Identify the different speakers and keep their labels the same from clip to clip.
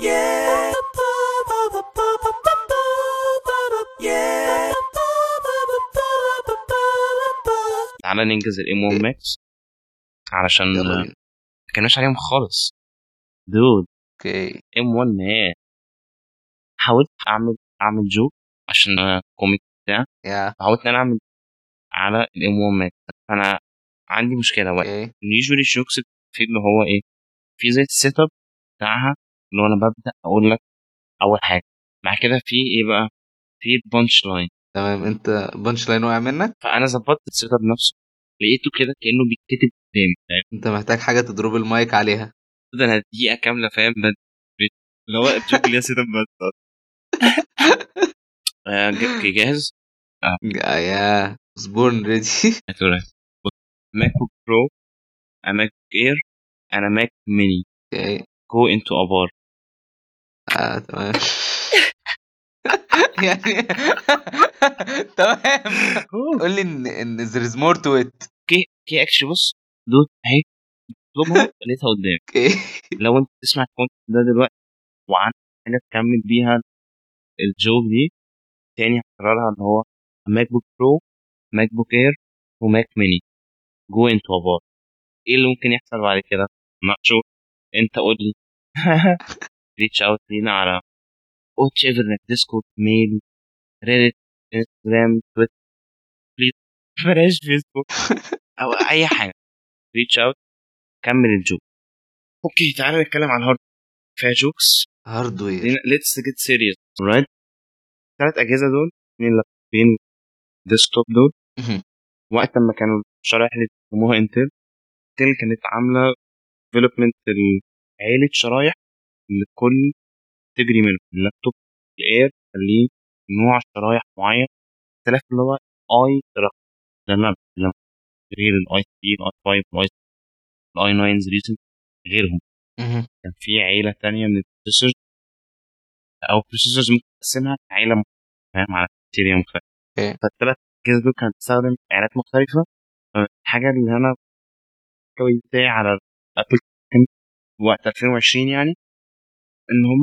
Speaker 1: Yeah.
Speaker 2: تعالى ننجز الام 1 ماكس علشان ما كناش عليهم خالص. دود.
Speaker 3: أوكي.
Speaker 2: ام 1 مان حاولت اعمل أعمل جوك عشان كوميك بتاع. فحاولت إن أنا أعمل على الام 1 ماكس فانا عندي مشكلة واحد.
Speaker 3: أوكي.
Speaker 2: يوجوالي الجوكس في اللي هو إيه في زي ال setup بتاعها اللي هو أنا ببدأ أقول لك أول حاجة. بعد كده في إيه بقى؟ في ال punch line
Speaker 3: تمام أنت punch line وقع منك؟
Speaker 2: فأنا ظبطت ال setup نفسه لقيته كده كأنه بيتكتب قدامي فاهم؟
Speaker 3: أنت محتاج حاجة تضرب المايك عليها.
Speaker 2: ده أنا دقيقة كاملة فاهم؟ اللي هو ال joke اللي هي setup بس. آه، ج- جاهز؟
Speaker 3: يا yes born ready
Speaker 2: ماك بوك برو ماك بوك إير أنا ماك ميني.
Speaker 3: أوكي.
Speaker 2: جو انتو ابار
Speaker 3: آه تمام. يعني تمام. قول لي ان إن there is more to it.
Speaker 2: أوكي أوكي اكشلي بص دوت اهي اطلبها لقيتها قدامك لو انت تسمع الكونتنت ده دلوقتي وعندك حاجة تكمل بيها الجوك دي تاني هكررها اللي هو MacBook Pro MacBook Air و Mac Mini go into a bar إيه اللي ممكن يحصل بعد كده؟ ما شوف انت قول لي. reach out لينا على whichever Discord mail Reddit Instagram Twitter please بلاش فيسبوك أو أي حاجة. reach out كمل ال joke okay تعالى نتكلم عن ال hard فيها jokes
Speaker 3: hardware
Speaker 2: let's get serious رايت الثلاث أجهزة دول اثنين لابتوبين ديسكتوب دول. وقت ما كانوا الشرايح اللي بيسموها انتل انتل كانت عاملة ديفلوبمنت عيلة شرايح. لكل تجري منه اللابتوب الاير خليه نوع شرايح معين اختلاف اللي هو اي رقم لما لما غير الاي 3 الاي 5 الاي الاي 9 ريسنت غيرهم. كان في عيلة تانية من ال processors أو ال processors ممكن تقسمها عيلة مختلفة، فاهم؟ على criteria مختلفة.
Speaker 3: okay.
Speaker 2: فالثلاث اجهزه دول كانت بتستخدم عيلات مختلفة. الحاجة اللي أنا كوي بتاعي على Apple وقت 2020 يعني إن هم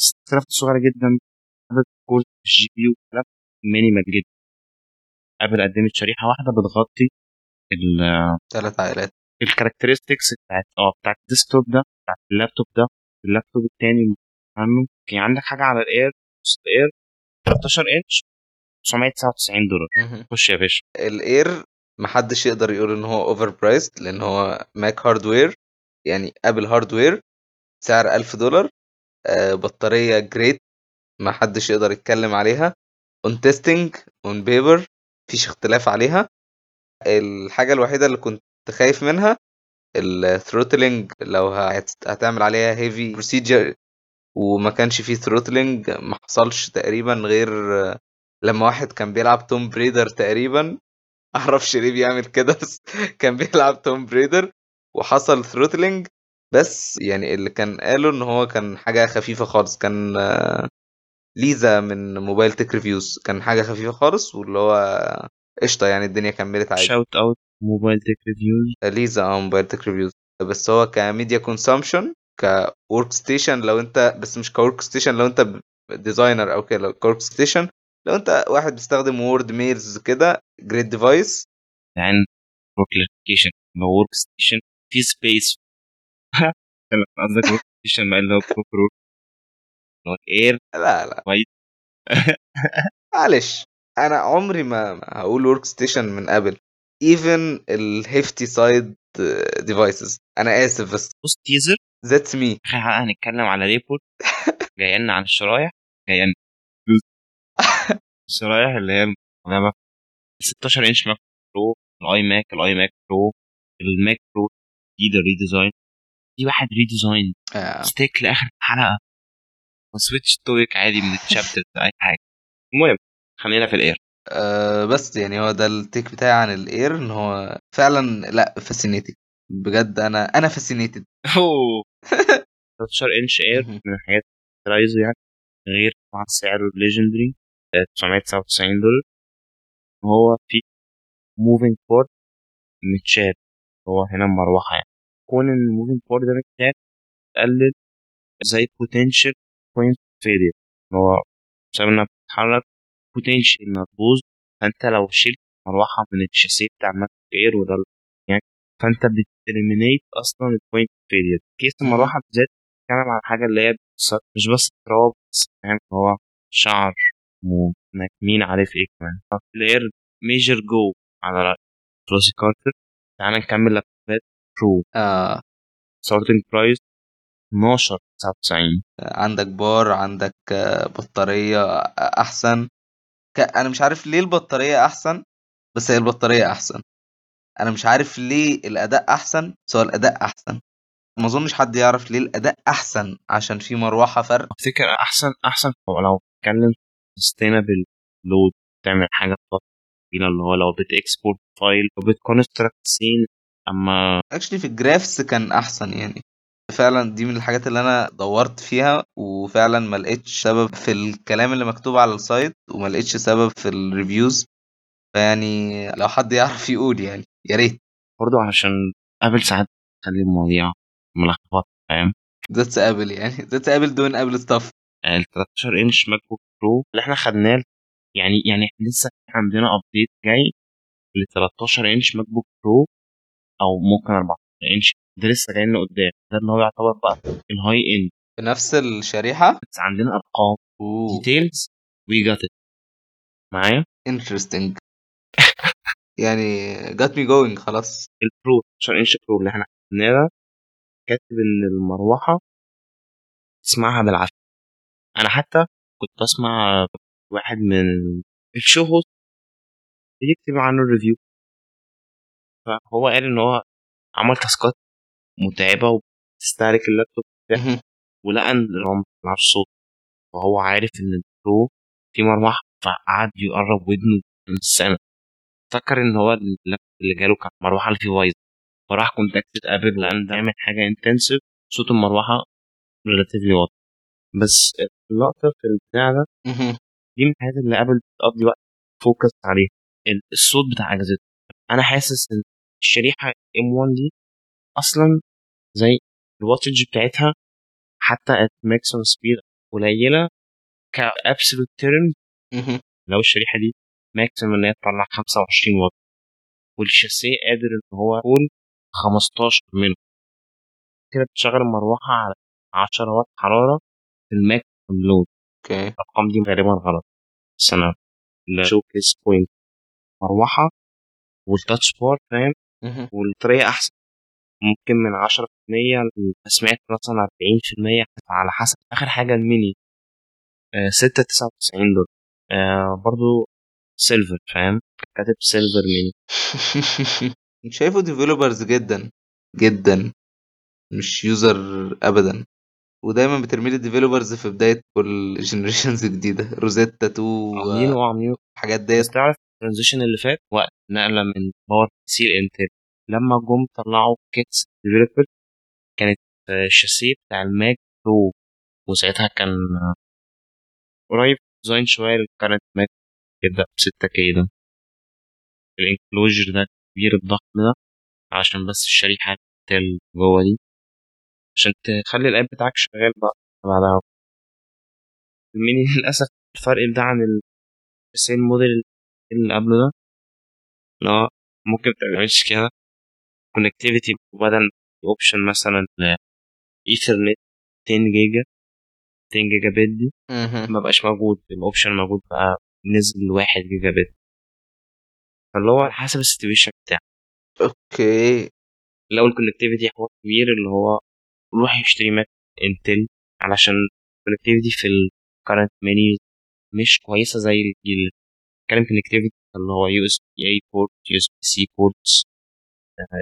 Speaker 2: اختلافات صغيره جدا عدد core ال GPU اختلاف minimal جدا. Apple قدمت شريحة واحدة بتغطي ال-
Speaker 3: ثلاث عائلات.
Speaker 2: ال characteristics بتاعت آه بتاعت ال desktop ده بتاعت اللابتوب ده اللابتوب التاني عنه في عندك حاجة على ال Air ال Air 13 إنش 999 دولار. خش يا باشا.
Speaker 3: ال Air محدش يقدر يقول إن هو overpriced لأن هو Mac hardware يعني Apple hardware سعر 1000 دولار آه، بطارية great محدش يقدر يتكلم عليها on testing on paper مفيش اختلاف عليها. الحاجة الوحيدة اللي كنت خايف منها ال throttling لو هت- هتعمل عليها heavy procedure وما كانش فيه throttling ما حصلش تقريبا غير آه، لما واحد كان بيلعب Tomb Raider تقريبا. معرفش ليه بيعمل كده بس كان بيلعب Tomb Raider وحصل throttling بس يعني اللي كان قاله إن هو كان حاجة خفيفة خالص كان آه، ليزا من Mobile Tech Reviews كان حاجة خفيفة خالص واللي هو قشطة يعني الدنيا كملت عادي.
Speaker 2: shout out Mobile Tech Reviews
Speaker 3: Lisa آه Mobile Tech Reviews بس هو ك media consumption ك workstation لو أنت بس مش ك workstation لو أنت designer أو كده ك workstation لو أنت واحد بيستخدم Word mails كده great device
Speaker 2: عن classification لو workstation في space قصدك workstation ما اللي هو اللي هو ال Air
Speaker 3: لا لا.
Speaker 2: كويس
Speaker 3: معلش. أنا عمري ما هقول workstation من Apple even ال hefty side devices أنا آسف بس
Speaker 2: بص
Speaker 3: teaser
Speaker 2: that's me هنتكلم على report جاي لنا عن الشرايح. جاي لنا الشرايح اللي هي المستخدمه 16 انش ماك برو الاي ماك الاي ماك برو الماك برو جديد الريديزاين في واحد ريديزاين. ستيك لآخر حلقة. وسويتش تويك عادي من الشابتر اي حاجة. المهم خلينا في الإير.
Speaker 3: أه بس يعني هو ده التيك بتاعي عن الإير إن هو فعلا لا فاسينيتنج بجد أنا أنا فاسينيتد
Speaker 2: أوه. 13 إنش إير من الحاجات عايزه يعني. غير طبعا سعره ال legendary 999 دولار. وهو في moving part متشال. هو هنا مروحة يعني. كون إن ال moving part ده متشال بتقلل زي potential point failure. هو بسبب إنها بتتحرك potential إنها تبوظ فأنت لو شلت مروحة من الشاسيه بتاع ال Mac Air وده يعني فأنت بت eliminate أصلا ال point failure case المروحة بالذات بتتكلم عن حاجة اللي هي مش بس تراب بس فاهم؟ هو شعر مين عارف إيه كمان. فبلاير ميجر جو على رأي فلوسي كارتر تعال نكمل لابتوبات برو ستارتنج برايس 12 99
Speaker 3: عندك بار عندك آه، بطارية أحسن. ك... أنا مش عارف ليه البطارية أحسن بس هي البطارية أحسن. أنا مش عارف ليه الأداء أحسن بس هو الأداء أحسن. ما أظنش حد يعرف ليه الأداء أحسن عشان في مروحة فرق.
Speaker 2: افتكر أحسن أحسن. لو بتتكلم sustainable load تعمل حاجة طويله اللي هو لو بت export file وبت construct
Speaker 3: scene أما actually في ال graphs كان أحسن يعني. فعلا دي من الحاجات اللي أنا دورت فيها وفعلا ما لقيتش سبب في الكلام اللي مكتوب على ال site وما لقيتش سبب في ال reviews فيعني لو حد يعرف يقول يعني يا ريت.
Speaker 2: برضه علشان Apple ساعات تخلي المواضيع ملخبطة فاهم؟
Speaker 3: that's Apple يعني. That's Apple doing Apple stuff
Speaker 2: ال 13 inch MacBook Pro اللي إحنا خدناه يعني يعني لسه عندنا update جاي ل 13 inch MacBook Pro أو ممكن 14 انش ده لسه جاي لنا قدام. ده اللي هو يعتبر بقى ال high end
Speaker 3: بنفس الشريحة؟
Speaker 2: بس عندنا أرقام. details we got it معايا؟
Speaker 3: interesting يعني got me going خلاص.
Speaker 2: البرو 12 inch Pro اللي إحنا خدناه كاتب إن المروحة تسمعها بالعافية. أنا حتى كنت بسمع واحد من ال show host بيكتب عنه ال review فهو قال إن هو عمل تاسكات متعبة وبتستهلك اللابتوب بتاعه ولقى إن هو ما بيسمعش صوت فهو عارف إن البرو في مروحه فقعد يقرب ودنه من السنة افتكر إن هو اللابتوب اللي جاله كان مروحة اللي فيه بايظه فراح contacted Apple لأن ده يعمل حاجة intensive صوت المروحه relatively واضح. بس اللقطة في البتاع ده دي من الحاجات اللي Apple بتقضي وقت focus عليها. الصوت بتاع أجهزتها. أنا حاسس إن الشريحة M1 دي أصلا زي ال wattage بتاعتها حتى maximum speed قليلة ك absolute term لو الشريحة دي maximum إن هي تطلع 25 واط والشاسيه قادر إن هو ي cool 15 منه. كده بتشغل المروحه على 10 واط حرارة في ال maximum
Speaker 3: load.
Speaker 2: okay. الأرقام دي غالبا غلط. بس أنا ال showcase point مروحة وال Touch Bar فاهم؟ والطريقة أحسن. ممكن من 10% سمعت مثلا 40% على حسب آخر حاجة الميني. آه 6 99 دولار. آه برضو silver فاهم؟ كاتب silver Mini.
Speaker 3: شايفه developers جدا جدا. مش user ابدا. ودايما بترمي ل developers في بداية كل generations جديده Rosetta 2
Speaker 2: عاملين وعاملين
Speaker 3: الحاجات ديت.
Speaker 2: تعرف ال transition اللي فات وقت نقلة من PowerPC ل Intel لما جم طلعوا kits developer كانت الشاسيه بتاع ال Mac Pro. وساعتها كان قريب design شوية لل current Mac يبدأ ب 6K ده. ال enclosure ده كبير الضخم ده عشان بس الشريحة اللي جوه دي. عشان تخلي ال app بتاعك شغال بقى بعدها. الميني للأسف الفرق ده عن ال same model اللي قبله ده لا ممكن متعملش كده. connectivity بدل option مثلا ايثرنت 10 جيجا 10 جيجا بت دي ما بقاش موجود. ال option موجود بقى نزل لواحد جيجا بت فاللي هو على حسب ال situation بتاعك.
Speaker 3: okay.
Speaker 2: لو ال connectivity حوار كبير اللي هو روح يشتري Mac Intel علشان ال connectivity في ال current Mini مش كويسة زي الجيل بتكلم connectivity اللي هو يو اس بي اي بورت يو اس بي سي بورتس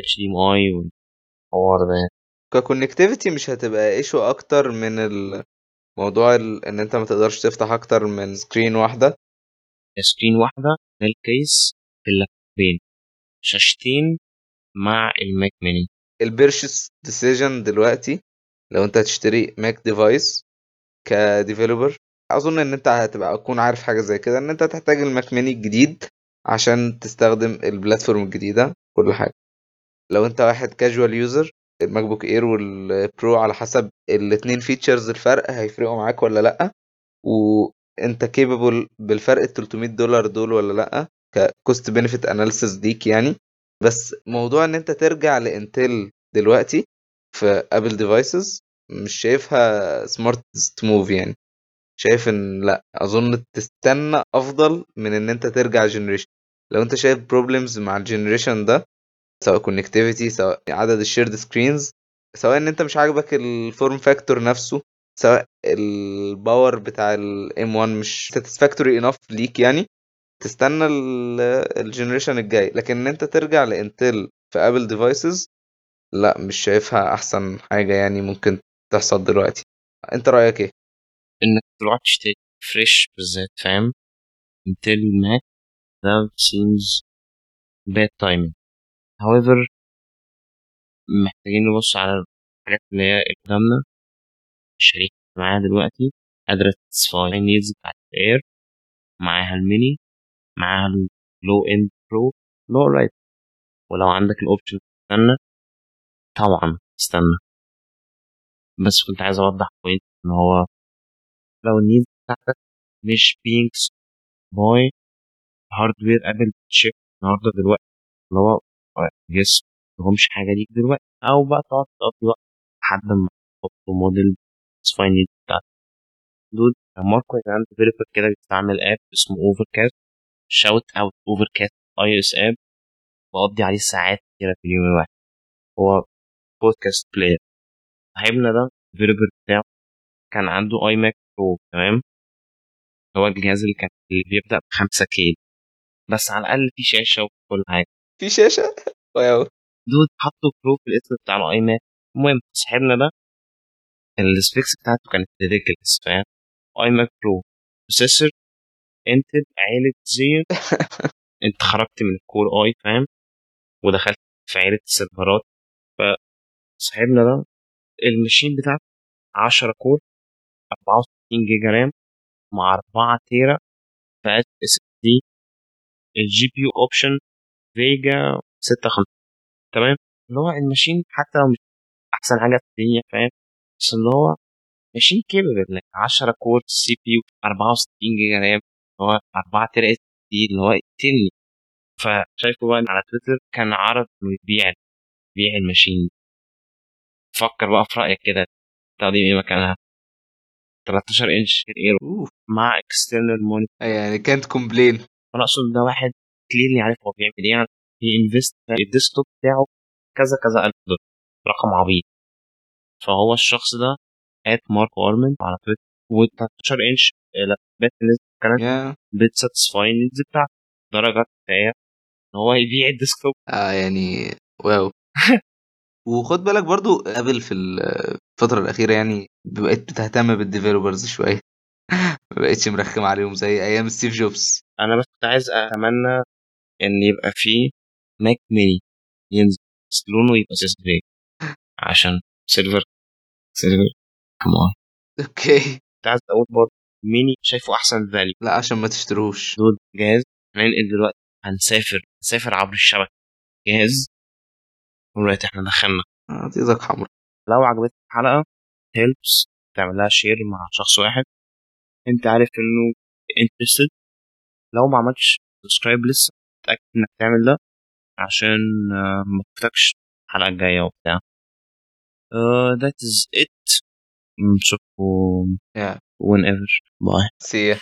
Speaker 2: اتش دي ام اي والحوار ده
Speaker 3: ك connectivity مش هتبقى issue أكتر من الموضوع ال... إن أنت ما تقدرش تفتح أكتر من screen واحدة.
Speaker 2: screen واحدة ال case في اللابتوبين. شاشتين مع ال Mac
Speaker 3: Mini ال purchase decision دلوقتي لو أنت هتشتري Mac device ك developer أظن إن أنت هتبقى تكون عارف حاجة زي كده إن أنت هتحتاج ال Mac Mini الجديد عشان تستخدم ال platform الجديدة كل حاجة. لو أنت واحد casual user ال MacBook Air وال Pro على حسب الاتنين features الفرق هيفرقوا معاك ولا لأ وأنت capable بالفرق ال 300 دولار دول ولا لأ ك cost benefit analysis ليك يعني. بس موضوع إن أنت ترجع ل Intel دلوقتي في Apple devices مش شايفها smart move يعني. شايف إن لأ أظن تستنى أفضل من إن أنت ترجع generation لو أنت شايف problems مع ال generation ده سواء connectivity سواء عدد ال shared screens سواء إن أنت مش عاجبك ال form factor نفسه سواء ال power بتاع ال M1 مش satisfactory enough ليك يعني تستنى ال generation الجاي. لكن إن أنت ترجع ل Intel في Apple devices لأ مش شايفها أحسن حاجة يعني ممكن تحصل دلوقتي. أنت رأيك إيه؟
Speaker 2: إنك تروح تشتري fresh بالذات فاهم؟ Intel Mac ده seems bad timing. However محتاجين نبص على الحاجات اللي هي قدامنا. الشريحة معاها دلوقتي قادرة ت satisfy ال needs بتاعت ال Air معاها الميني معاها ال low end Pro لو right ولو عندك ال option تستنى طبعا استنى. بس كنت عايز أوضح point إن هو لو ال needs بتاعتك مش being by hardware Apple chip النهارده دلوقتي اللي هو just مهمش حاجة ليك دلوقتي. أو بقى تقعد تقضي وقت لحد ما تحط model satisfy need بتاعتك. دول ماركو كان developer كده بيستعمل app اسمه Overcast shout out Overcast iOS app بقضي عليه ساعات كده في اليوم الواحد. هو podcast player صاحبنا ده ال developer بتاعه كان عنده iMac Pro تمام؟ هو الجهاز اللي كان اللي بيبدأ ب 5K بس على الأقل في شاشة وكل حاجة.
Speaker 3: في شاشة؟ واو.
Speaker 2: dude حطوا Pro في الاسم بتاع ال iMac. المهم صاحبنا ده ال specs بتاعته كانت ridiculous فاهم؟ iMac Pro processor Intel عيلة Xeon. أنت خرجت من ال Core i فاهم؟ ودخلت في عيلة ال server ات. فصاحبنا ده ال machine بتاعته 10 core 64 جيجا RAM مع 4 تيرا بايت SSD ال GPU option Vega 56 تمام؟ اللي هو ال machine حتى لو مش أحسن حاجة في الدنيا فاهم؟ بس اللي هو machine capable 10 core CPU 64 جيجا RAM اللي هو 4 تيرا SSD اللي هو يقتلني. فشايفه بقى على تويتر كان عرض إنه يبيع يبيع ال machine فكر بقى في رأيك كده تقديم إيه مكانها 13 انش اير مع اكسترنال مونيتور
Speaker 3: يعني كانت كومبلين
Speaker 2: أنا أقصد ده واحد كليرلي عارف هو بيعمل إيه؟ يعني انفست الديسكتوب بتاعه كذا كذا ألف دولار. رقم عبيط. فهو الشخص ده ات مارك ارمن على تويتر و13 انش لابات كانت
Speaker 3: yeah.
Speaker 2: بتساتسفاي النيدز بتاعته درجة كفاية. إن هو يبيع الديسكتوب
Speaker 3: آه يعني واو. وخد بالك برضو Apple في الفترة الأخيرة يعني بقت بتهتم بال developers شوية. ما بقتش مرخم عليهم زي أيام ستيف جوبز.
Speaker 2: أنا بس كنت عايز أتمنى إن يبقى في Mac mini ينزل بس لونه يبقى silver عشان silver silver كمان
Speaker 3: okay.
Speaker 2: كنت عايز أقول برضه ميني شايفه أحسن value
Speaker 3: لا عشان ما تشتروش.
Speaker 2: دول جهاز. هننقل دلوقتي. هنسافر. هنسافر عبر الشبكة. جهاز. دلوقتي إحنا دخلنا.
Speaker 3: عطيتك حمرا.
Speaker 2: لو عجبتك الحلقة help us تعمل لها share مع شخص واحد. انت عارف انه interested لو ما عملتش subscribe لسه اتاكد انك تعمل ده عشان ما تفوتكش الحلقة الجاية وبتاع. that is it. نشوفكم
Speaker 3: yeah.
Speaker 2: whenever. Bye.
Speaker 3: See ya.